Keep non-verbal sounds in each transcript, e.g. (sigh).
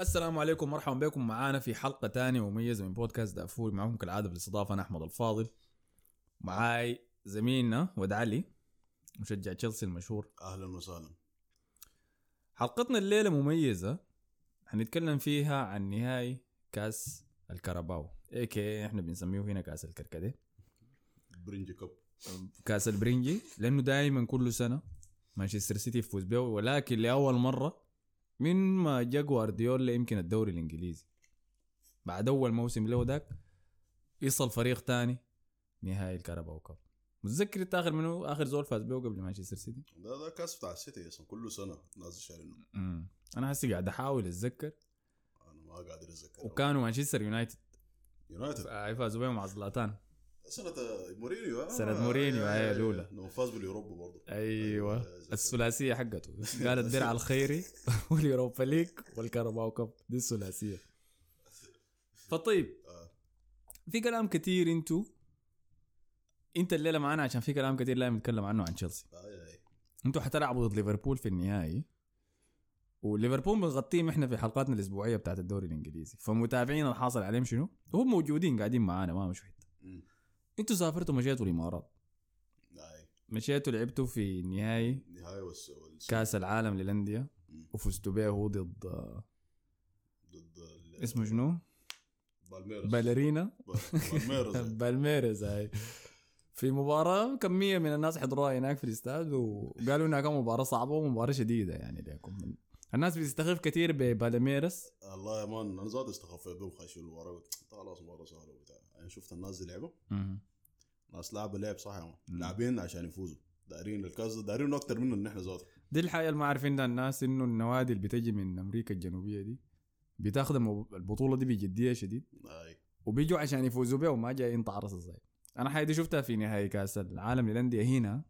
السلام عليكم مرحبا بكم. معانا في حلقة تانية مميزة من بودكاست دافوري معكم كالعادة بالاستضافة أنا أحمد الفاضل. معاي زميلنا ود علي مشجع تشيلسي المشهور. أهلا وسهلا. حلقتنا الليلة مميزة. حنتكلم فيها عن نهائي كأس الكاراباو اي كي إحنا بنسميه هنا كأس الكركديه. برنجي كب كأس البرنجي لأنه دائما كل سنة مانشستر سيتي يفوز به ولكن لأول مرة من ما جا جوارديولا يمكن الدوري الإنجليزي؟ بعد أول موسم له ذاك يصل فريق تاني نهائي الكاراباو cup. متذكر أنت آخر منه آخر زول فاز به قبل مانشستر سيتي؟ ده ده كاس بتاع السيتي أصلا كل سنة نازل شايلينه امم أنا هسه قاعد أحاول أتذكر. أنا ما قادر أتذكر وكانوا مانشستر يونايتد. يونايتد؟ آه، فازوا بهم مع زلاتان سنة مورينيو آه، سنة مورينيو، آه، هي آه، الأولى. لما فاز باليوروبا برضه. أيوه. أتذكر. الثلاثيه حقته. (laughs) قال الدرع الخيري (laughs) واليوروبا league والكاراباو cup. دي الثلاثية. فطيب. آه. في كلام كتير انتو. انت الليلة معانا عشان في كلام كتير لازم نتكلم عنه عن تشيلسي. اي اي أنتوا حتلعبوا ضد ليفربول في النهائي. وليفربول بنغطيهم إحنا في حلقاتنا الأسبوعية بتاعت الدوري الإنجليزي. فمتابعين الحاصل عليهم شنو؟ هم موجودين قاعدين معانا ما مش حتة. أنتوا سافرتوا مشيتوا الإمارات؟ اي مشيتوا لعبتوا في نهائي النهاية والس والس- كأس العالم للأندية. وفزتوا به هو ضد ضد ال- اسمه شنو؟ بالميرس بالميراس؟ ب- بالميرس (laughs) بالميرز هاي. في مباراة كمية من الناس حضروها هناك في الاستاد وقالوا إنها كانت مباراة صعبة ومباراة شديدة يعني لكم الناس بتستخف كثير ببالميرس الله يا مان أنا زاد استخفيت بهم المباراة قلت خلاص مباراة سهلة وبتاع. يعني شفت الناس دي لعبوا؟ ناس لعبوا لعب صح يا مان. لاعبين عشان يفوزوا. دارين الكاس ده دارين أكتر منه ان إحنا ذاته دي الحاجة اللي ما عارفينها الناس إنه النوادي اللي بتجي من أمريكا الجنوبية دي بتاخذ البطولة دي بجدية شديد. أي. وبيجوا عشان يفوزوا بها وما جايين تعرص زي أنا حاجة دي شفتها في نهائي كأس العالم للأندية هنا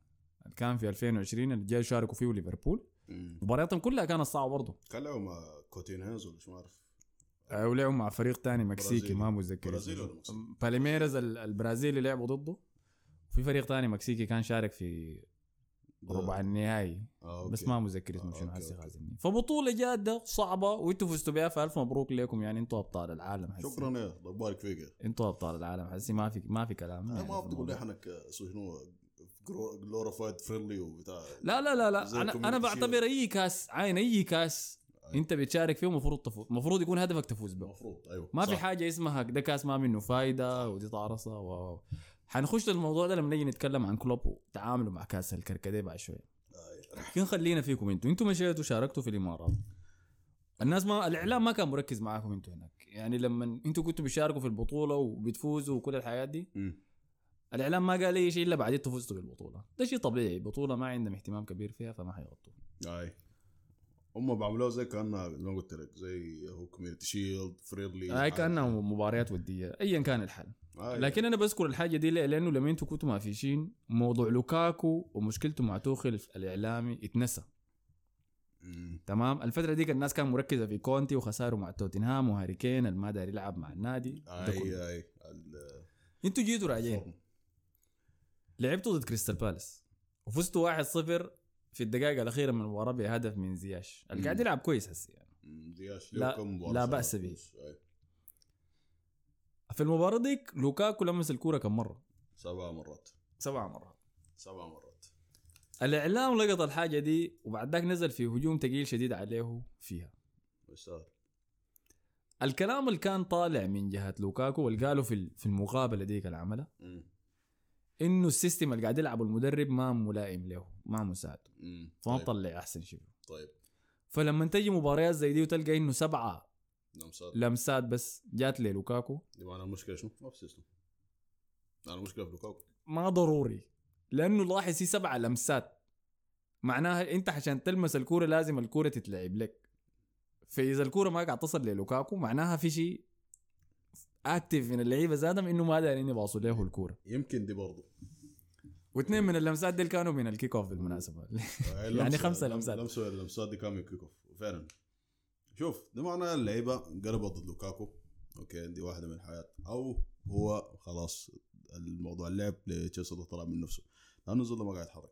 كان في 2020 اللي جاي يشاركوا فيه ليفربول. مبارياتهم كلها كانت صعبة برضه كان لعبوا مع كوتينهاز ولا شو ما اعرف آه، ولعبوا مع فريق تاني مكسيكي. ما متذكر. ولا مكسيكي؟ بالميراس ال- البرازيلي لعبوا ضده وفي فريق تاني مكسيكي كان شارك في ربع النهائي آه،. بس ما متذكر اسمه آه، شنو هسه. خازني فبطولة جادة صعبة وانتوا فزتوا بها فالف مبروك لكم يعني أنتوا أبطال العالم حسي شكرا يا الله يبارك فيك أنتوا أبطال العالم حسي ما في ما في كلام يعني ما بتقول لي الموضوع. حنك شنو glorified friendly وبتاع. لا لا لا لا. أنا أنا بعتبر أي كاس عين أي كاس أنت بتشارك فيه المفروض تفوز. المفروض يكون هدفك تفوز به. المفروض أيوه ما في صح. حاجة اسمها ده كاس ما منه فايدة ودي طارصة و حنخش للموضوع ده لما نيجي نتكلم عن كلوب وتعامله مع كاس الكركديه بعد شوية. أي. لكن خلينا فيكم أنتوا. أنتوا مشيتوا شاركتوا في الإمارات. الناس ما الإعلام ما كان مركز معاكم أنتوا هناك. يعني لما أنتوا كنتوا بتشاركوا في البطولة وبتفوزوا وكل الحاجات دي مم. الإعلام ما قال أي شيء إلا بعدين فزتوا بالبطوله ده شيء طبيعي بطولة ما عندهم اهتمام كبير فيها فما حيغطوا أي. هم بعملوها زي كأنها زي ما قلت لك زي هو Community Shield friendly هاي كأنها مباريات ودية ايا كان الحال. آه، لكن أنا بذكر الحاجة دي ليه؟ لأنه لما أنتوا كنتوا مافيشين موضوع لوكاكو ومشكلته مع توخل الإعلامي اتنسى. تمام؟ الفترة ديك الناس كان مركزة في كونتي وخساره مع توتنهام وهاري كين اللي ما داير يلعب مع النادي. أي أي أنتوا جيتوا راجعين. لعبتوا ضد كريستال بالاس. وفزتوا 1-0 في الدقائق الأخيرة من المباراة بهدف من زياش. اللي قاعد يلعب كويس هسه يعني. زياش لا- لا بأس به. في المباراة ديك لوكاكو لمس الكورة كم مرة؟ سبع مرات. سبع مرات. سبع مرات. الإعلام لقط الحاجة دي وبعد ذاك نزل في هجوم ثقيل شديد عليه فيها. يستاهل الكلام اللي كان طالع من جهة لوكاكو واللي قالوا في في المقابلة ديك اللي عملها. إنه ال system اللي قاعد يلعبه المدرب ما ملائم له ما مساعد. فما طيب. طلع أحسن شيء. طيب. فلما تجي مباريات زي دي وتلقى إنه سبعة نمسات لمسات بس جات للوكاكو دي معنى المشكلة شنو؟ ما في system أنا المشكلة في لوكاكو. ما ضروري لأنه لاحظ هي سبعة لمسات معناها أنت عشان تلمس الكورة لازم الكورة تتلعب لك. فإذا الكورة ما قاعد تصل للوكاكو معناها في شيء اكتف من اللعيبة زاتهم إنه ما دارين يباصوا له الكورة. يمكن دي برضه. واثنين من اللمسات دي كانوا من ال kick off بالمناسبة. (laughs) (laughs) يعني خمسة لمسات. لمسه اللمسات دي كانوا من kick off فعلا. شوف ده معناه اللعيبة قلبت ضد لوكاكو أوكي دي واحدة من الحاجات أو هو خلاص الموضوع اللعب لتشيلسي طلع من نفسه. لأنه الزول ما قاعد يتحرك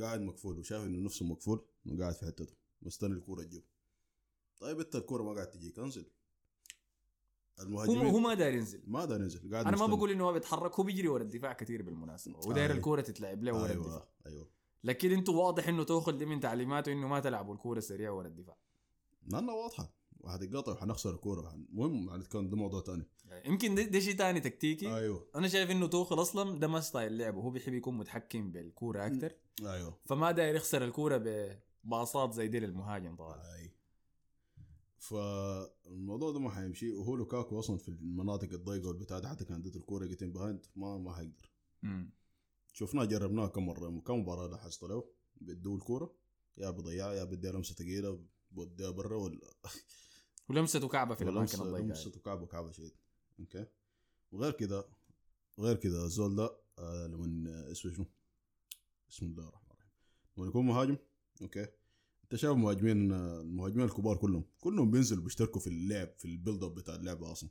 قاعد مقفول وشايف إنه نفسه مقفول وقاعد في حتته مستني الكورة تجيه. طيب أنت الكورة ما قاعد تجيك انزل. المهاجمين. هو ما داير ينزل. ما دار ينزل قاعد أنا ما مستني. بقول إنه هو بيتحرك هو بيجري ورا الدفاع كثير بالمناسبة وداير أيوة. الكورة تتلعب له ورا الدفاع. أيوه. لكن أنتوا واضح إنه توخل دي من تعليماته إنه ما تلعبوا الكورة سريع ورا الدفاع. لأنه واضحة. وهتتقاطع وحنخسر الكورة. المهم يعني كان ده موضوع ثاني يعني يمكن ده, ده شيء ثاني تكتيكي. أيوه. أنا شايف إنه توخل أصلا ده ما ستايل لعبه هو بيحب يكون متحكم بالكورة أكثر أيوه. فما داير يخسر الكورة بباصات زي دي للمهاجم طبعا. أي. فالموضوع ده ما حيمشي وهو لوكاكو أصلا في المناطق الضيقة والبتاع ده حتى كان اديته الكورة get in behind ما ما حيقدر. شفناه جربناه كم مرة كم مباراة لاحظت له بيدوه الكوره يا بيضيعها يا بديها لمسة ثقيله بوديها برا ولا (laughs) ولمسته كعبة في الأماكن الضيقة لمسته كعبة كعبة شيء أوكي؟ وغير كده غير كده الزول ده آه لما آه، اسمه شنو؟ بسم الله الرحمن الرحيم. لما يكون مهاجم أوكي؟ انت شايف مهاجمين آه، المهاجمين الكبار كلهم كلهم بينزلوا بيشتركوا في اللعب في ال build up بتاع اللعبه أصلا.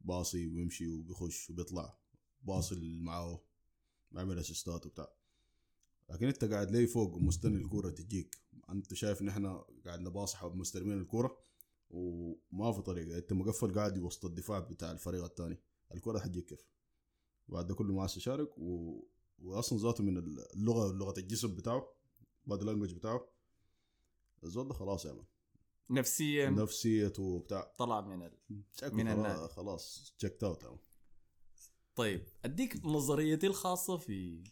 باصي ويمشي وبيخش وبيطلع باصي اللي معاه بيعمل assist ات وبتاع. لكن انت قاعد لي فوق ومستني الكورة تجيك؟ انت شايف ان إحنا قاعد نباصي ومستلمين الكورة وما في طريقة انت مقفل قاعد وسط الدفاع بتاع الفريق الثاني الكورة حتجيك كيف؟ بعد ده كله ما عايز يشارك و... واصلا ذاته من اللغة لغة الجسم بتاعه body language بتاعه الزول ده خلاص يا man. نفسيا نفسيته وبتاع. طلع من ال... من النادي. خلاص checked out. طيب أديك نظريتي الخاصة في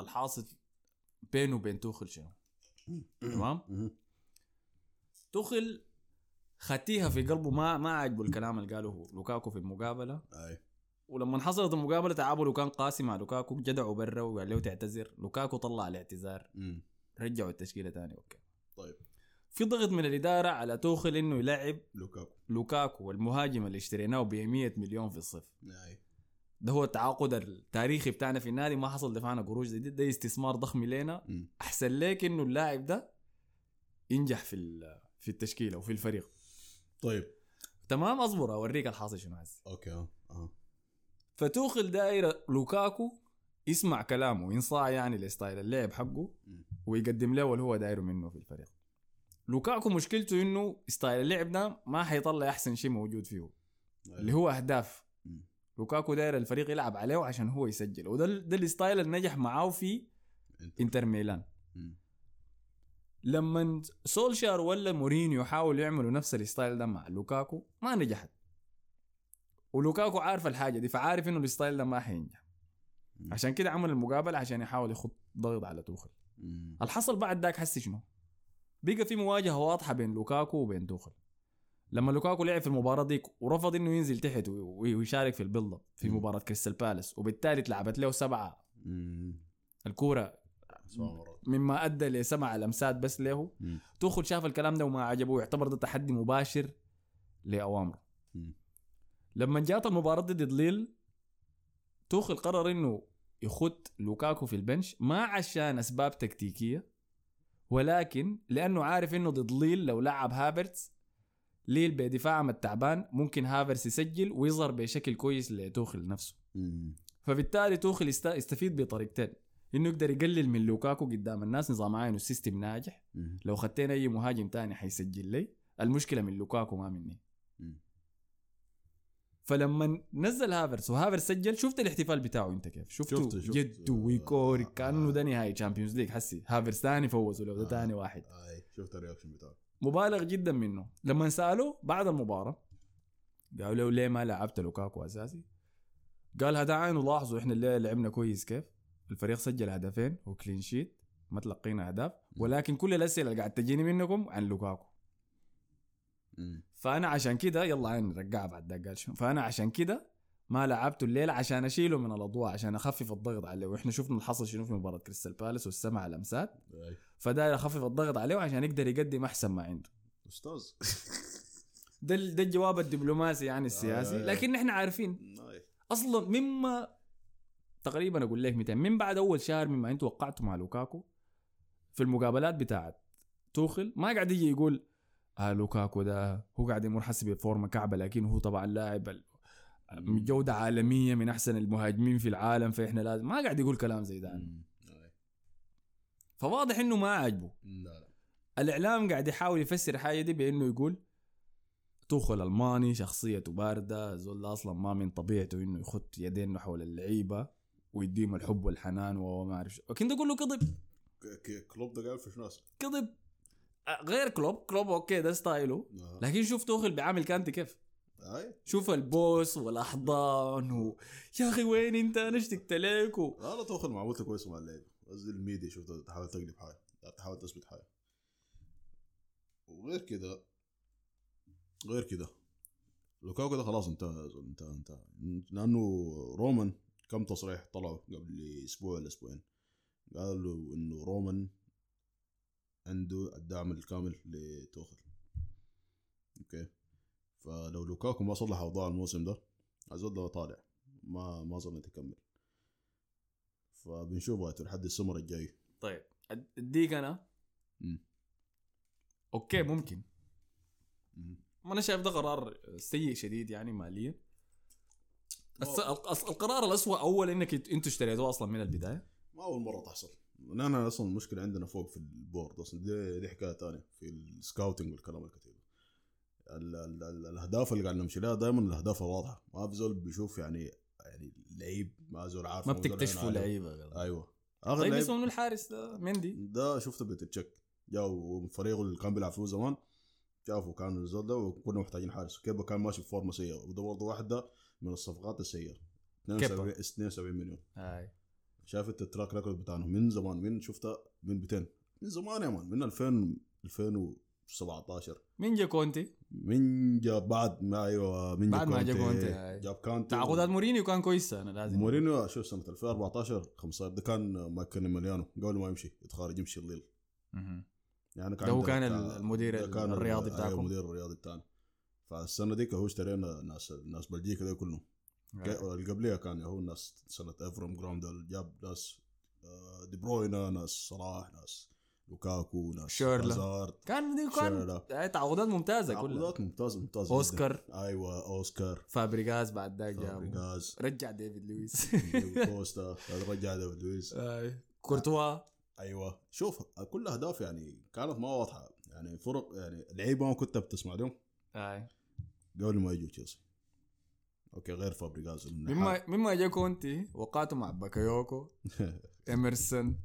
الحاصل بينه وبين توخل شنو؟ تمام. توخل ختاها في قلبه ما ما عجبه الكلام اللي قاله لوكاكو في المقابلة. أي. ولما حصلت المقابلة تعامله كان قاسي مع لوكاكو جدعه برا وقال له تعتذر. لوكاكو طلع الاعتذار. رجعوا التشكيلة تاني أوكي. طيب. في ضغط من الإدارة على توخل إنه يلعب لوكاكو. لوكاكو المهاجم اللي اشتريناه ب 100 مليون في الصيف. ده هو التعاقد التاريخي بتاعنا في النادي ما حصل دفعنا قروش زي دي ده استثمار ضخم مم. أحسن ليك إنه اللاعب ده ينجح في في التشكيلة وفي الفريق. طيب. تمام أصبر أوريك الحاصل شنو هسه أوكي آه آه. فتوخل دايره لوكاكو يسمع كلامه ينصاع يعني ل style اللعب حقه. ويقدم له اللي هو دايره منه في الفريق. لوكاكو مشكلته إنه style اللعب ده ما حيطلع أحسن شيء موجود فيه أيوة. اللي هو أهداف. لوكاكو داير الفريق يلعب عليه عشان هو يسجل وده ده الستايل اللي نجح معاه في انت إنتر ميلان. لما سولشار ولا مورينيو يحاولوا يعملوا نفس ال style ده مع لوكاكو ما نجحت ولوكاكو عارف الحاجة دي فعارف إنه ال style ده ما حينجح. عشان كده عمل المقابلة عشان يحاول يخط ضغط على توخل. الحصل بعد ذاك حسي شنو بقى في مواجهة واضحة بين لوكاكو وبين توخل لما لوكاكو لعب في المباراة ديك ورفض إنه ينزل تحت وي- ويشارك في ال build up. مباراة كريستال بالاس وبالتالي اتلعبت له سبعة. الكورة مما أدى لسبع لمسات بس له. توخل شاف الكلام ده وما عجبه ويعتبر ده تحدي مباشر لأوامره. لما جات المباراة ضد ليل توخل قرر إنه يخط لوكاكو في ال bench ما عشان أسباب تكتيكية ولكن لأنه عارف إنه ضد ليل لو لعب هافرتس ليل بدفاعهم التعبان ممكن هافرتس يسجل ويظهر بشكل كويس لتوخل نفسه. فبالتالي توخل يست- يستفيد بطريقتين إنه يقدر يقلل من لوكاكو قدام الناس نظام عاين ال system ناجح. لو خدتين أي مهاجم تاني حيسجل لي المشكلة من لوكاكو ما مني. فلما نزل هافرز وهافرز سجل شفت الاحتفال بتاعه انت كيف شفته شفته- شفته. جد ويكور آه. كأنه ده نهائي Champions League حسي هافرز ثاني فوزوا لو ده آه. ثاني واحد اي شفت ال reaction بتاعه مبالغ جدا منه لما سألوه بعد المباراة قالوا له ليه ما لعبت لوكاكو أساسي قال هذا عاين ولاحظوا إحنا اللي لعبنا كويس كيف الفريق سجل هدفين و clean sheet ما تلقينا أهداف ولكن كل الأسئلة اللي قاعد تجيني منكم عن لوكاكو. فأنا عشان كده يلا عاين رجع بعد ده قال شنو؟ فأنا عشان كده ما لعبته الليلة عشان أشيله من الأضواء عشان أخفف الضغط عليه. وإحنا شفنا الحصل شنو في مباراة كريستال بالاس والسمع أي. فداير اخفف الضغط عليه عشان يقدر يقدم أحسن ما عنده. أستاذ. (laughs) ده ده الجواب الدبلوماسي يعني السياسي. لكن إحنا عارفين أصلا مما تقريبا أقول لك 200 من بعد أول شهر مما أنتوا وقعتوا مع لوكاكو في المقابلات بتاعت توخل ما قاعد يجي يقول آه لوكاكو ده هو قاعد يمر حسب بفورمة كعبة لكن هو طبعا لاعب جودة عالمية من أحسن المهاجمين في العالم فإحنا لازم ما قاعد يقول كلام زي ده. فواضح إنه ما عاجبه. لا لا. الإعلام قاعد يحاول يفسر الحاجة دي بإنه يقول توخل ألماني شخصيته باردة زول أصلا ما من طبيعته إنه يخط يدينه حول اللعيبة ويديهم الحب والحنان وما أعرف شو. لكن ده كله كذب. ك- ك- كلوب ده قال في ناس كذب. غير كلوب كلوب okay ده style ه. آه. لكن شوف توخل بيعامل كانتي كيف. شوف البوس والأحضان و... يا أخي وين أنت؟ أنا اشتقت لك و... لا لا توخل معاملته كويسه مع اللعيبه قصدي الميديا شفت تحاول تقلب حاجة. تحاول تثبت حاجة. وغير كده غير كده لوكاكو ده خلاص انتهى انتهى انتهى. لأنه رومان كم تصريح طلعوا قبل أسبوع ولا أسبوعين. قالوا إنه رومان عنده الدعم الكامل لتوخل. okay؟ فلو لوكاكو ما صلح أوضاع الموسم ده الزول ده طالع. ما ما أظن تكمل فبنشوف لحد السمر الجاي. طيب اديك أنا؟ مم. okay ممكن. مم. ما أنا شايف ده قرار سيء شديد يعني ماليا. الس... الق- القرار الأسوأ أول إنك انت- أنتوا اشتريتوه أصلا من البداية. ما أول مرة تحصل. نحن أصلا المشكلة عندنا فوق في ال board أصلا. دي, دي حكاية تانية في ال scouting والكلام الكثير ال ال ال الأهداف اللي قاعد نمشي لها دائما الأهداف الواضحه ما في زول بيشوف يعني يعني لعيب ما زول عارف ما بتكتشفوا. لعيبة أيوه. آخر طيب اسمه الحارس ده؟ مندي. ده شفته بتتشك. جاوا فريقه اللي كان بيلعب فيه زمان شافوا كان الزول ده وكنا محتاجين حارس. كيبا كان ماشي بفورمة سيئة. وده برضه واحدة من الصفقات السيئة. 72 72 مليون. هاي شايف انت التراك ريكورد بتاعنا من زمان من شفتها من 200 من زمان يا مان من 2000 2017 مين جا كونتي؟ من جاب بعد ما أيوه من بعد ما جا كونتي، هاي. جاب كانتي تعاقدات مورينيو كان كويس أنا لازم مورينيو شوف سنه 2014 15 ده كان ماكن مليانو قبل ما يمشي يتخارج يمشي الليل. يعني ده هو كان المدير كان الرياضي أيوة، بتاعكم. المدير الرياضي بتاعنا فالسنة ديك هو اشترينا ناس ناس بلجيكا دي كلهم. اللي قبليها كان هو ناس سنه افرام جراوند جاب ناس دي بروينا ناس صلاح ناس لوكاكو ناس شيرلا. هازارد كان. كان تعاقدات ممتازه كلها تعاقدات ممتازه ممتازه جداً. اوسكار أيوه اوسكار فابريغاز بعد ذاك جابه فابريغاز رجع ديفيد لويس كوستا رجع ديفيد لويس. كورتوا أيوه شوف كل أهداف يعني كانت ما واضحة. يعني فرق يعني لعيبة ما كنت بتسمع لهم هاي. قبل ما يجوا تشيلسي. أوكي غير فابريغاز مما مما جا كونتي وقعته مع باكايوكو (laughs) إيمرسون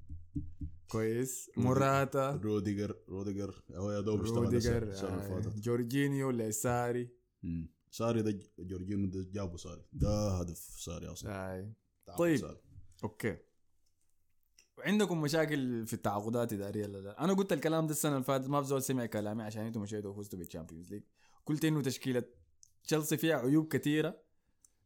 كويس موراتا روديجر روديجر هو يا دوب السنة روديجر اللي آه، فاتت. جورجينيو لساري. مم. ساري ده جورجينو ده جابه ساري. ده هدف ساري أصلا. هاي. تعاقد طيب. ساري. okay. وعندكم مشاكل في التعاقدات الاداريه لا لا؟ أنا قلت الكلام ده السنة اللي فاتت ما بزول سمع كلامي عشان أنتم مشيتوا وفزتوا بال Champions League قلت انه تشكيلة تشيلسي فيها عيوب كثيرة.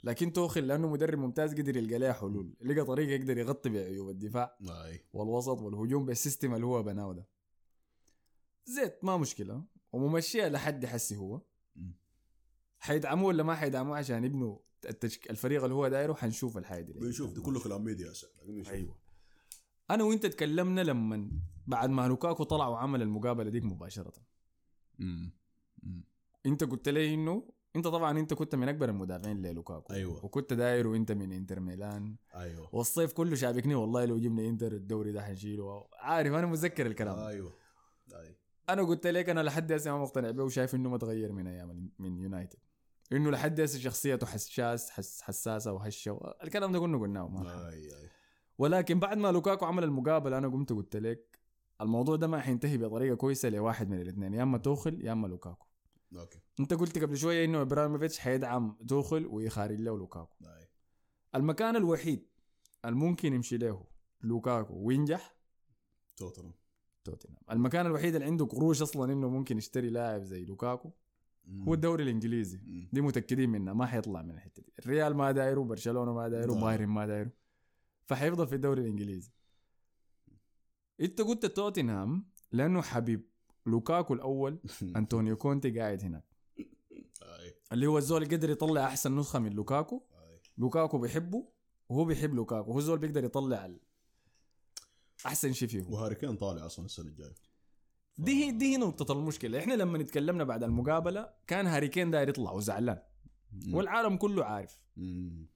لكن توخل لأنه مدرب ممتاز قدر يلقى لها حلول. لقى طريقه يقدر يغطي بعيوب الدفاع اي والوسط والهجوم بال system اللي هو بناه ده. زيت ما مشكلة. وممشيها لحد حسي هو. حيدعموه ولا ما حيدعموه؟ عشان يبنوا التشك... الفريق اللي هو دايره حنشوف الحاجة دي. بنشوف ده كله كلام ميديا. أيوه. أنا وأنت تكلمنا لما بعد ما لوكاكو طلع وعمل المقابلة ديك مباشرة. مم. مم. أنت قلت لي إنه انت طبعا انت كنت من اكبر المدافعين للوكاكو. أيوة. وكنت داير وانت من انتر ميلان. أيوه. والصيف كله شابكني والله لو جبنا انتر الدوري ده حنشيله. عارف أنا متذكر الكلام. أيوه. اي أنا قلت لك أنا لحد هسه ما مقتنع به وشايف إنه ما تغير من أيام من يونايتد. إنه لحد هسه شخصيته حساس حس حساسة وهشة. الكلام ده كنا قلناه ما أي أي. ولكن بعد ما لوكاكو عمل المقابله أنا قمت قلت لك الموضوع ده ما حينتهي بطريقة كويسة لواحد من الاثنين. يا إما توخل يا إما لوكاكو. okay. أنت قلت قبل شوية إنه إبراهيموفيتش حيدعم توخل ويخارج له لوكاكو. اي المكان الوحيد الممكن يمشي له لوكاكو وينجح؟ توتنهام. توتنهام. المكان الوحيد اللي عنده قروش أصلا إنه ممكن يشتري لاعب زي لوكاكو مم. هو الدوري الإنجليزي. مم. دي متأكدين منها ما حيطلع من الحتة دي. الريال ما دايره برشلونة ما دايره نعم. بايرن ما دايره فحيفضل في الدوري الإنجليزي. أنت قلت توتنهام لأنه حبيب. لوكاكو الأول (laughs) أنطونيو كونتي قاعد هناك. اللي هو الزول اللي قدر يطلع أحسن نسخة من لوكاكو. لوكاكو بيحبه وهو بيحب لوكاكو. هو الزول بيقدر يطلع ال- أحسن شيء فيه وهاري كين طالع أصلا السنة الجاية. دي هي دي هي نقطة المشكلة، إحنا لما نتكلمنا بعد المقابلة كان هاري كين داير يطلع وزعلان. والعالم كله عارف. مم.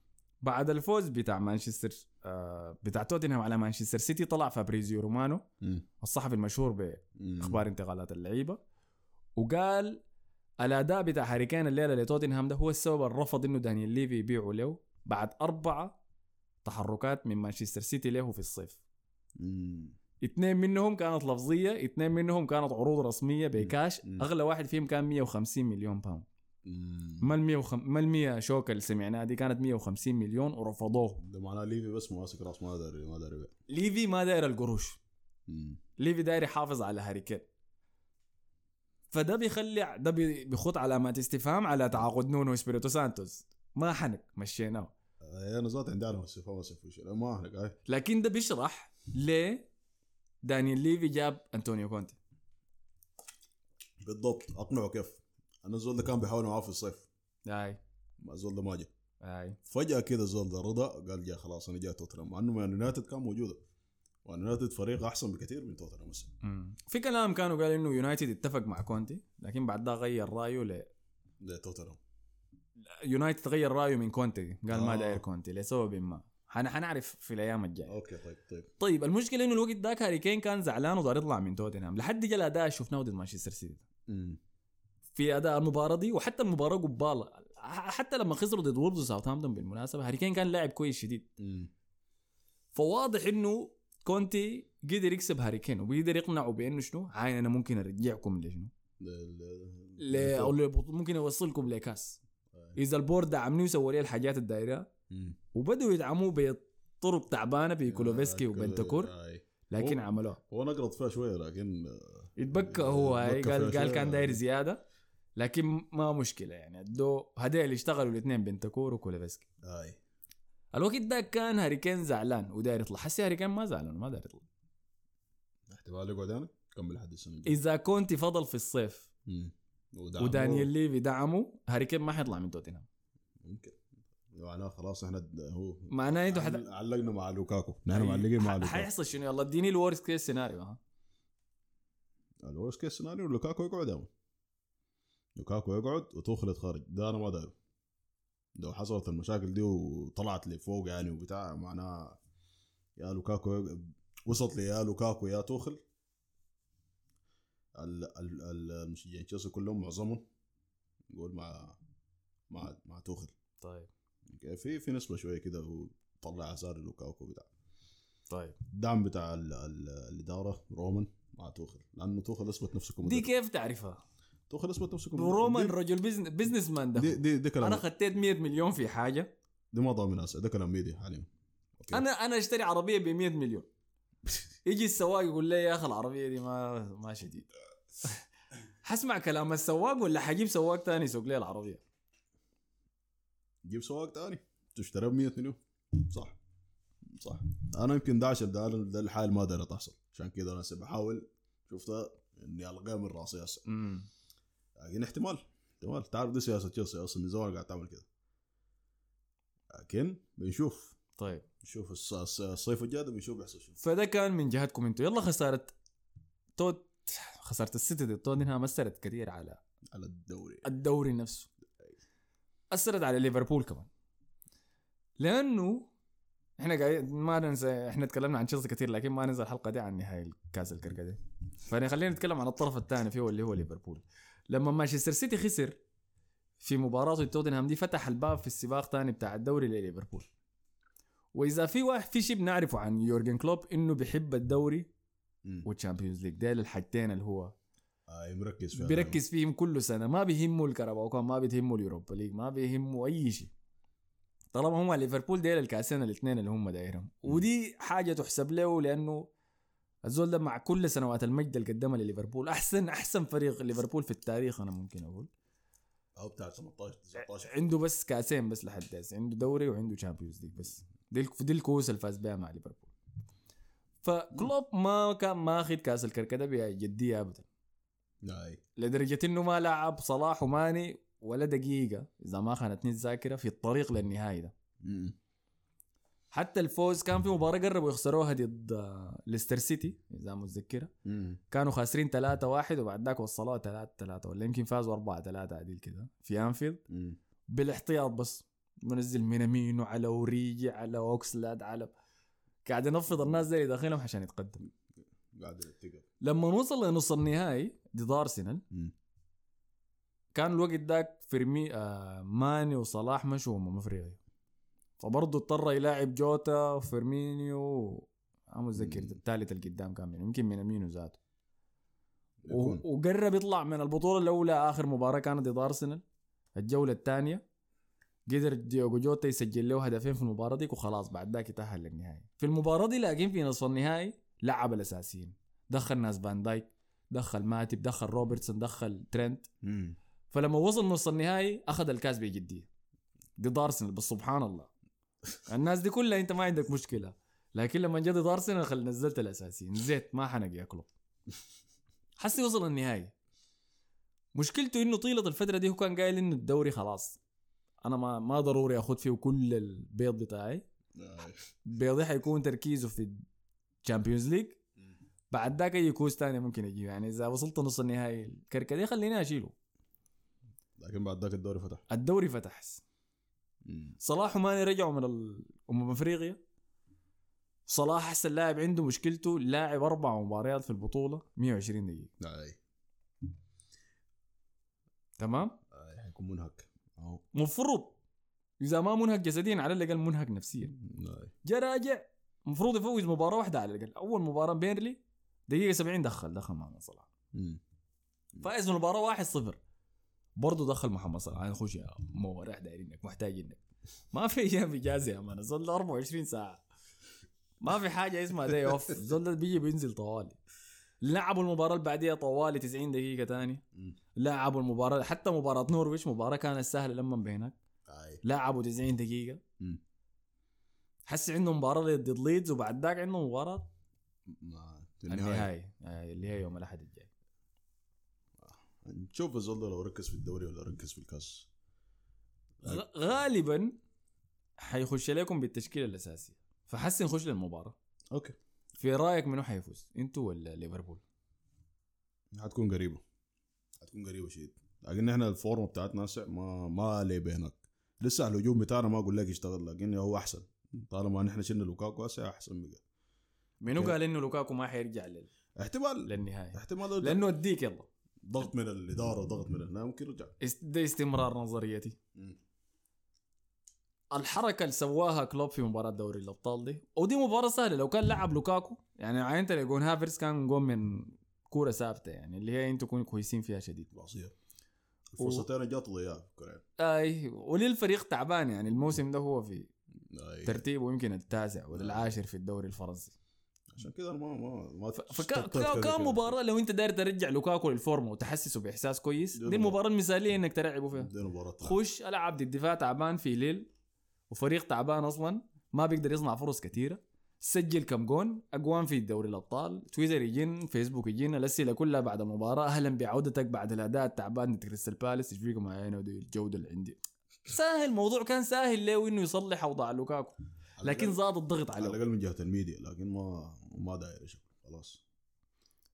بعد الفوز بتاع مانشستر آه بتاع توتنهام على مانشستر سيتي طلع فابريزيو رومانو مم. الصحفي المشهور. باخبار انتقالات اللعيبة وقال الأداء بتاع هاري كين الليلة لتوتنهام ده هو السبب الرفض إنه دانيال ليفي يبيعه له بعد اربعه تحركات من مانشستر سيتي له في الصيف. اثنين منهم كانت لفظية اثنين منهم كانت عروض رسمية بكاش. أغلى واحد فيهم كان 150 مليون pound. ما ال 105 ما ال 100 شوكه اللي سمعناها؟ دي كانت 150 مليون ورفضوه. ده معناه ليفي بس ماسك راس ما داري ما داري. ليفي ما داير القروش. ليفي داير يحافظ على هاري كين فده بيخلي ده بي- بيخط علامات استفهام على تعاقد نونو اسبيريتو سانتوس. ما حنك مشيناه. آه، أنا ذات عندي على استفهام ما هاي. لكن ده بيشرح ليه دانيال ليفي جاب أنطونيو كونتي. بالضبط. أقنعه كيف؟ أنا الزول ده كان بيحاول معاه في الصيف. أي. ما الزول ده ما جاء أي. فجأة كده الزول ده رضا قال جا خلاص أنا جاي توتنهام مع إنه مان يونايتد كان موجودة. مان يونايتد فريق أحسن بكثير من توتنهام مم. في كلام كانوا قال إنه يونايتد اتفق مع كونتي لكن بعد ده غير رأيه ل لتوتنهام يونايتد غير رأيه من كونتي قال ما آه. داير كونتي لسبب ما. حن حنعرف في الأيام الجاية. أوكي طيب طيب. طيب المشكلة إنه الوقت ذاك هاري كين كان زعلان وداير يطلع من توتنهام. لحد جا الاداء شفناه ضد مانشستر سيتي. في أداء المباراة دي وحتى المباراه قباله حتى لما خسروا ضد وولفز وساوثهامبتون بالمناسبة هاري كين كان لاعب كويس شديد. فواضح إنه كونتي قدر يكسب هاري كين وبيقدر يقنعه بأنه شنو عاين أنا ممكن أرجعكم لشنو ل-. أو ممكن أوصلكم لكاس إذا ال board دعمني وسوى لي الحاجات الدايرة مم. وبدوا يدعموه بطرق تعبانة بكولوفسكي آه، وبنتكور. لكن هو- عملوها هو نقرض فيها شوية لكن يتبكى هو هاي يتبكى قال قال. كان داير زيادة لكن ما مشكلة يعني. ادو هذول اشتغلوا الاثنين بنتكور وكولوفسكي. أي. الوقت ده كان هاري كين زعلان وداير يطلع. حسي هاري كين ما زعلان ما داير يطلع. احتمال يقعد أنا كمل لحد السنة الجاية. إذا كونتي فضل في الصيف مم. ودعمه. ودانيال ليفي دعمه هاري كين ما حيطلع من توتنهام. ممكن. معناه خلاص إحنا هو معناه أنتوا حد... عل- علقنا مع لوكاكو. نحن معلقين مع لوكاكو. حيحصل شنو؟ يلا اديني ال worst case scenario ها. ال worst case scenario لوكاكو يقعد لوكاكو يقعد وتوخل يتخرج. ده أنا ما دايره لو حصلت المشاكل دي وطلعت لفوق يعني وبتاع معناها يا لوكاكو وصلت لي يا لوكاكو يا توخل. ال- ال- ال- المشجعين تشيلسي كلهم معظمهم نقول مع مع مع توخل. طيب. في في نسبة شوية كده وطلع اسار لوكاكو بتاع. طيب. الدعم بتاع ال ال الإدارة رومان مع توخل لأنه توخل أثبت نفسه دي كمدرب كيف تعرفها؟ اثبت نفسه كمدرب رومان دي- رجل business, business man ده. دي دي, دي كلام. أنا خطيت 100 مليون في حاجة. دي ما ضامن ناس ده كلام ميديا حاليا. أوكي. أنا أنا أشتري عربية ب 100 مليون. (laughs) يجي السواق يقول لي يا أخي العربية دي ما ما شديد. (laughs) حسمع كلام السواق ولا حجيب سواق تاني يسوق لي العربية؟ جيب سواق تاني. تشتري ب 100 مليون. صح. صح. أنا يمكن ده عشان ده, ده الحال ما داير تحصل عشان كده أنا بحاول شفتها إني الغيها من راسي هسه لكن احتمال احتمال. تعرف دي سياسة تشيلسي أصلا من زمان قاعد تعمل كده. لكن بنشوف. طيب. نشوف الص- الص- الصيف الجاي ده بنشوف بيحصل شو فده كان من جهتكم أنتوا. يلا خسارة توت خسارة السيتي ضد توتنهام أثرت كثير على على الدوري. الدوري نفسه. أثرت على ليفربول كمان. لأنه إحنا قاعدين ما ننسى إحنا تكلمنا عن تشيلسي كثير لكن ما ننسى الحلقة دي عن نهائي كاس الكركديه فخلينا نتكلم عن الطرف الثاني فيه اللي هو ليفربول. لما مانشستر سيتي خسر في مباراته توتنهام دي فتح الباب في السباق ثاني بتاع الدوري لليفربول. وإذا في واحد في شيء بنعرفه عن يورجن كلوب إنه بيحب الدوري مم. والتشامبيونز ليج. ديل الحاجتين اللي هو آه مركز فيها بيركز فيهم كل سنة. ما بيهمه الكهرباء كان ما بيهمه اليوروبا ليج ما بيهمه أي شيء. طالما هم ليفربول ديل الكاسين الاثنين اللي هم دايرهم. ودي حاجة تحسب له لأنه الزول ده مع كل سنوات المجد اللي قدمها لليفربول أحسن أحسن فريق ليفربول في التاريخ أنا ممكن أقول. أو بتاع 18 19 عنده بس كأسين بس لحد هسه عنده دوري وعنده تشامبيونز ليج بس. دي دي الكؤوس اللي فاز بها مع ليفربول. فكلوب ما كان ماخذ كأس الكاراباو بجدية ابدا. إي. لدرجة إنه ما لعب صلاح وماني ولا دقيقة إذا ما خانتني الذاكرة في الطريق للنهائي ده. حتى الفوز كان في مباراة قربوا يخسروها ضد آه، ليستر سيتي إذا متذكرة. مم. كانوا خاسرين 3 1 وبعد ذاك وصلوها 3 3 ولا يمكن فازوا 4 3 عديل كده في أنفيلد. بالاحتياط بس منزل مينامينو على أوريجي على أوكسلاد على قاعد ينفض الناس زي داخلهم عشان يتقدم. قاعد لما وصل لنص النهائي ضد أرسنال كان الوقت ذاك فيرمي آه ماني وصلاح مشوا امم أفريقيا. فبرضه اضطر يلاعب جوتا وفيرمينيو ما متذكر. الثالث اللي قدام كان مين يمكن مينامينو ذاته يكون. و- وقرب يطلع من البطولة الأولى آخر مباراة كانت ضد أرسنال الجولة الثانية قدر ديوغو جوتا يسجل له هدفين في المباراة دي وخلاص بعد ذاك يتأهل للنهائي في المباراة دي لكن في نصف النهائي لعب الأساسيين دخل ناس فان دايك دخل ماتب دخل روبرتسون دخل ترينت مم. فلما وصل نص النهائي أخذ الكاس بجديه ضد أرسنال بس سبحان الله الناس دي كلها انت ما عندك مشكلة. لكن لما جا ضد ارسنال خل نزلت الأساسي. نزيت ما حنق ياكله حسي وصل النهائي مشكلته إنه طيلة الفترة دي هو كان قايل إنه الدوري خلاص. أنا ما ما ضروري اخذ فيه كل البيض بتاعي. (laughs) بيضي حيكون تركيزه في ال Champions League بعد ذاك أي كوس تاني ممكن يجي. يعني إذا وصلت نص النهائي الكركديه خليني أشيله. لكن بعد ذاك الدوري فتح. الدوري فتح. صلاح وماني رجعوا من أمم أفريقيا. صلاح احسن لاعب عنده مشكلته لاعب أربع مباريات في البطولة 120 دقيقة. إي. تمام؟ اي حيكون منهك. أهو. مفروض. إذا ما منهك جسديا على الأقل منهك نفسيا. إي. جا راجع المفروض يفوز مباراة واحدة على الأقل. أول مباراة بيرنلي دقيقة 70 دخل دخل محمد صلاح. فايز المباراة 1-0 برضه دخل محمد صلاح. أنا خش يا مو رايح دايرينك محتاجينك ما في (laughs) أيام إجازة يا man. زول ده 24 ساعة. ما في حاجة اسمها day off زول ده بيجي بينزل طوالي. لعبوا المباراة اللي بعديها طوالي 90 دقيقة تاني. لعبوا المباراة حتى مباراة نورويتش مباراة كانت سهلة لما بينك لعبوا 90 دقيقة. حس عندهم مباراة ضد ليدز وبعد ذاك عندهم مباراة النهائي. آه، اللي هي يوم الأحد الجاي. نشوف ده لو ركز في الدوري ولا ركز في الكاس. غالبا حيخش لكم بالتشكيلة الأساسية فحسن نخش للمباراة. أوكي. في رأيك منو حيفوز أنتوا ولا ليفربول؟ حتكون قريبة. حتكون قريبة شديد. لكن إحنا الفورمه بتاعتنا ما ما ليه بينك لسه الهجوم بتاعنا ما أقول لك يشتغل لكن هو أحسن. طالما نحن شلنا لوكاكو هسه أحسن بقى. منو. قال إنه لوكاكو ما حيرجع لل... احتمال. للنهايه احتمال لأنه اديك يلا. ضغط من الإدارة وضغط من هنا ممكن است- ده استمرار نظريتي. الحركة اللي سواها كلوب في مباراة دوري الأبطال دي ودي مباراة سهلة. لو كان لعب لوكاكو يعني عاينت لجون هافرتز كان جون من كورة ثابتة يعني اللي هي أنتوا تكونوا كويسين فيها شديد. بسيط الفرصتين جات كورية أي وللفريق تعبان يعني الموسم ده هو في أي. ترتيبه يمكن التاسع ولا العاشر في الدوري الفرنسي. عشان كده أنا ما ما ما فكان كده. مباراة لو أنت داير ترجع لوكاكو للفورمة وتحسسه بإحساس كويس دي المباراه المثالية إنك تلعبه فيها. دي مباراة خش ألعب ضد دفاع تعبان في ليل وفريق تعبان أصلا ما بيقدر يصنع فرص كثيرة. سجل كم جون أقوام في دوري الأبطال تويتر يجن فيسبوك يجن الأسئلة كلها بعد المباراة. أهلا بعودتك بعد الأداء التعبان ضد كريستال بالاس. إيش فيكم الجودة اللي عندي. سهل الموضوع كان سهل له انه يصلح أوضاع لوكاكو. لكن زاد الضغط على عليه الأقل من جهة الميديا لكن ما ما داير شكله خلاص.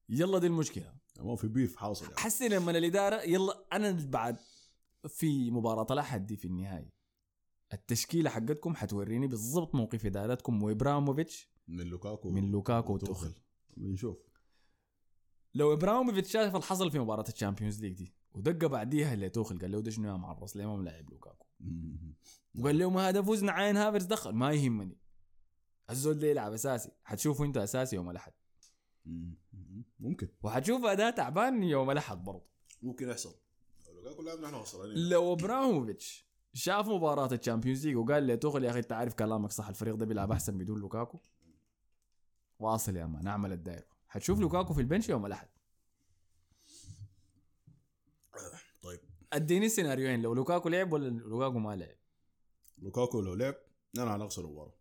يلا دي المشكلة. ما في beef حاصل يعني. حسي لما الإدارة يلا أنا بعد في مباراة الأحد دي في النهائي التشكيلة حقتكم حتوريني بالضبط موقف إدارتكم وإبراموفيتش. من لوكاكو. من لوكاكو وتوخل. بنشوف. لو إبراموفيتش شاف اللي حصل في مباراة ال Champions League دي ودق بعديها لتوخل قال له ده شنو يا معرس ليه ما ملاعب لوكاكو. وقال له ما هذا فوزنا عاين هافرتز دخل. ما يهمني. الزول ده يلعب أساسي. حتشوفه أنت أساسي يوم الأحد. مم. ممكن. وحتشوف اداء تعبان يوم الأحد برضه. ممكن يحصل. لو إبراموفيتش شاف مباراة ال Champions League وقال لي توخل يا أخي أنت عارف كلامك صح. الفريق ده بيلعب أحسن بدون لوكاكو. واصل يا man أعمل الدايرة. حتشوف لوكاكو في ال bench يوم الأحد طيب أديني السيناريوهين لو لوكاكو لعب ولا لوكاكو ما لعب؟ لوكاكو لو لعب أنا هنخسر المباراه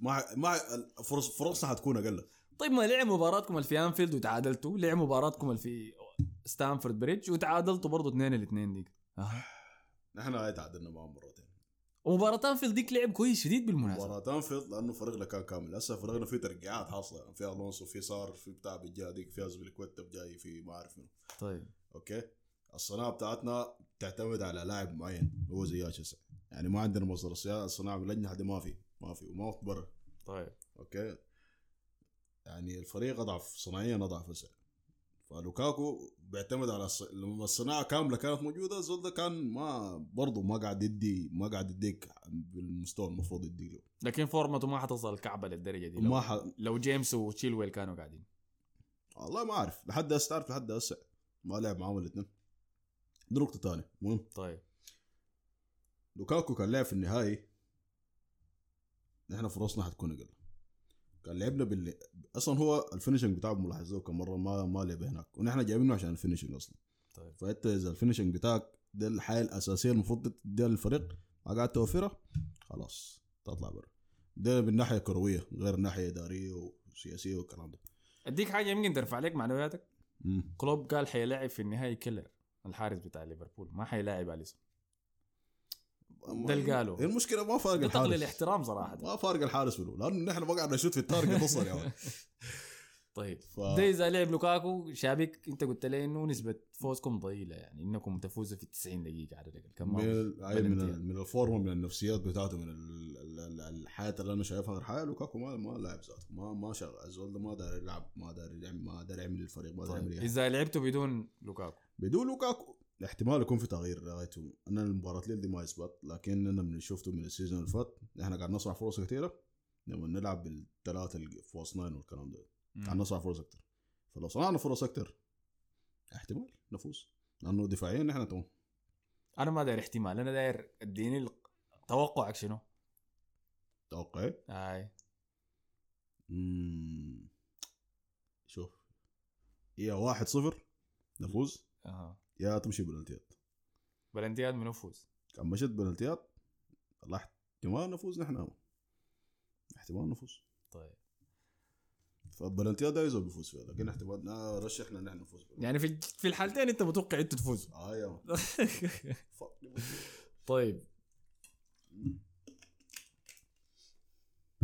ما ما فرص فرصنا حتكون أقل. طيب ما لعب مباراتكم اللي في أنفيلد وتعادلتوا لعب مباراتكم اللي في ستامفورد بريدج وتعادلتوا برضه اثنين الاثنين ديك. نحن هاي تعادلنا معهم مرتين. ومباراة أنفيلد ديك لعب كويس شديد بالمناسبة. مباراة أنفيلد لأنه فريقنا كان كامل. هسه فريقنا فيه ترقيعات حاصلة. في ألونسو في سار في بتاع بالجهة ديك في ازبليكويتا جاي في ما أعرف منو. طيب. أوكي؟ الصناعة بتاعتنا تعتمد على لاعب معين هو زياش هسه يعني ما عندنا مصدر الصناعه بالاجنحه دي ما في ما في وما في برا. طيب. أوكي؟ يعني الفريق أضعف صناعيا أضعف هسه. فلوكاكو بيعتمد على الص... لما الصناعة كاملة كانت موجودة الزول ده كان ما برضه ما قاعد يدي ما قاعد يديك بالمستوى المفروض يدي له. لكن فورمته ما حتصل الكعبه للدرجة دي. لو, ما ح... لو جيمس وتشيلويل كانوا قاعدين. والله ما أعرف. لحد هسه تعرف لحد هسه. ما لعب معاهم الاثنين. دي نقطة ثانية مهم. طيب. لوكاكو كان لعب في النهائي. نحن فرصنا حتكون أقل. كان لعبنا بال أصلا هو ال finishing بتاعه ملاحظه كم مرة ما ما لعب هناك. ونحن جايبينه عشان ال finishing أصلا. طيب. فأنت إذا ال finishing بتاعك ده الحاجة الأساسية المفروض تديها للفريق ما قاعد توفرها خلاص تطلع برا ده من ناحية كروية غير الناحيه إدارية وسياسية والكلام ده. أديك حاجة يمكن ترفع لك معنوياتك. كلوب قال حيلاعب في النهائي كيليهر. الحارس بتاع ليفربول ما حيلاعب أليسون ده اللي قاله. المشكلة ما فارق تقليل الحارس الاحترام صراحة ما فارق الحارس منه لأنه نحن ما قاعد نشوت في ال target أصلا يا. (laughs) طيب. ف... ده اذا لعب لوكاكو شابك انت قلت لي إنه نسبة فوزكم ضئيلة يعني إنكم تفوزوا في 90 دقيقة على الأقل. كم من من من الفورمة من النفسيات بتاعته من ال- ال- ال- الحياة اللي أنا شايفها غير حياه لوكاكو ما ما لاعب ذاته ما ما شغل الزول ده ما داري يلعب ما داري يعمل ما داري يعمل للفريق ما داري يعمل طيب. إذا لعبتوا بدون لوكاكو؟ بدون لوكاكو. احتمال يكون في تغيير رايته أنا المباراة الليل دي ما يثبت لكن أنا من شفته من ال season اللي فات إحنا قاعد نصنع فرص كثيره لما نلعب بالثلاثة في وسط ناين والكلام ده. قاعد نصنع فرص أكثر فلو صنعنا فرص أكثر احتمال نفوز. لأنه دفاعيا نحن تمام أنا ما داير احتمال أنا داير أديني توقعك شنو؟ توقعي؟ اي مم. شوف يا واحد صفر نفوز أها. يا تمشي بلنتيات بلنتيات من نفوز كان مشت بلنتيات الله احتمال نفوز نحن. احتمال نفوز. طيب. فالبلنتيات ده يزول بيفوز فيها لكن احتمال آه رشحنا نحن نفوز بها. يعني في في الحالتين أنت متوقع إنتوا تفوزوا. آه يا (laughs) طيب.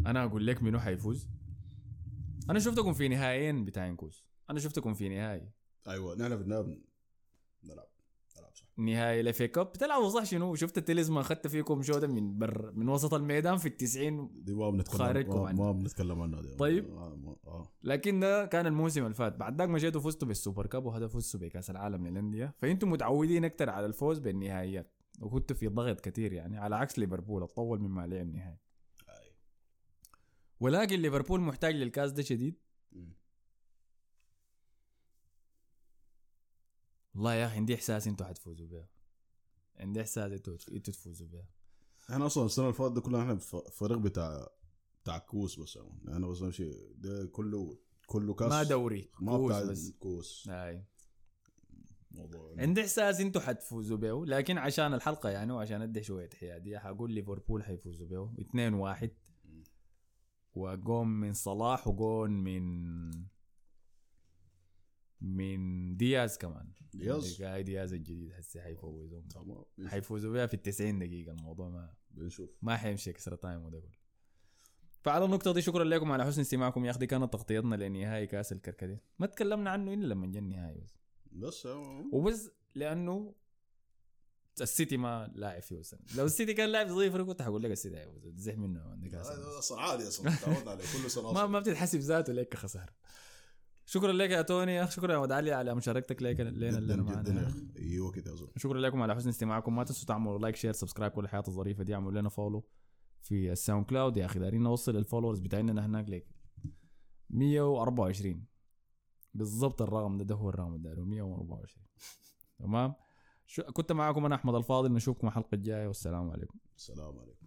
أنا أقول لك منو حيفوز. أنا شفتكم في نهائيين بتاعين كوس أنا شفتكم في نهائي. أيوه نحن في النهايه نلعب نلعب صح نهائي الافي كاب بتلعبوا صح شنو؟ شفت التلزمة أخذت فيكم شوطه من بر من وسط الميدان في التسعين دي ما بنتكلم خارجكم ما. ما بنتكلم عنها دي. طيب. آه ما- آه. لكن ده كان الموسم اللي فات. بعد ذاك مشيتوا فزتوا بالسوبر كاب وهذا فزتوا بكأس العالم للأندية. فأنتم متعودين أكثر على الفوز بالنهائيات. وكنتوا في ضغط كثير يعني على عكس ليفربول اتطول مما لعب نهائي. أي. ولكن ليفربول محتاج للكاس ده شديد مم. والله يا أخي عندي إحساس إنتوا حتفوزوا بها عندي إحساس إنتوا إنتوا تفوزوا بها إحنا أصلا السنة اللي فاتت كلها إحنا فريق بتاع بتاع كؤوس بس يعني إحنا بس نمشي ده كله كله كاس. ما دوري ما كؤوس بتاع بس. كوس. هاي موضوع عندي إحساس إنتوا حتفوزوا به لكن عشان الحلقة يعني وعشان أدي شوية حيادية حقول ليفربول حيفوزوا به 2 1 وجون من صلاح وجون من من دياز كمان. دياز؟ هاي دياز الجديد هسه حيفوزوا تمام حيفوزوا بها في ال 90 دقيقة الموضوع ما بنشوف. ما حيمشي extra time وده كله. فعلى النقطة دي شكرا لكم على حسن استماعكم يا أخي. كانت تغطيتنا لنهائي كأس الكركديه. ما تكلمنا عنه إلا لما جا النهائي بس. بس آه، وبس لأنه السيتي ما لاعب فيه السنة لو السيتي كان لاعب فيه كنت حقول لك السيتي حيفوز زح منه عندك أصلا عادي أصلا تعودنا عليه كل سنة ما. ما بتتحسب ذاته لك خساره شكرا لك يا توني. يا. شكرا يا ود علي على مشاركتك لك لنا لنا جدا يا أخي أيوه كده يا زلمه شكرا لكم على حسن استماعكم. ما تنسوا تعملوا like share subscribe كل الحياة الظريفة دي. اعملوا لنا follow في الساوند كلاود. يا أخي دارين نوصل ال followers بتاعنا هناك لك 124 بالضبط الرقم ده ده هو الرقم الداري 124 تمام؟ شو كنت معكم أنا أحمد الفاضل. نشوفكم الحلقة الجاية. والسلام عليكم. السلام عليكم.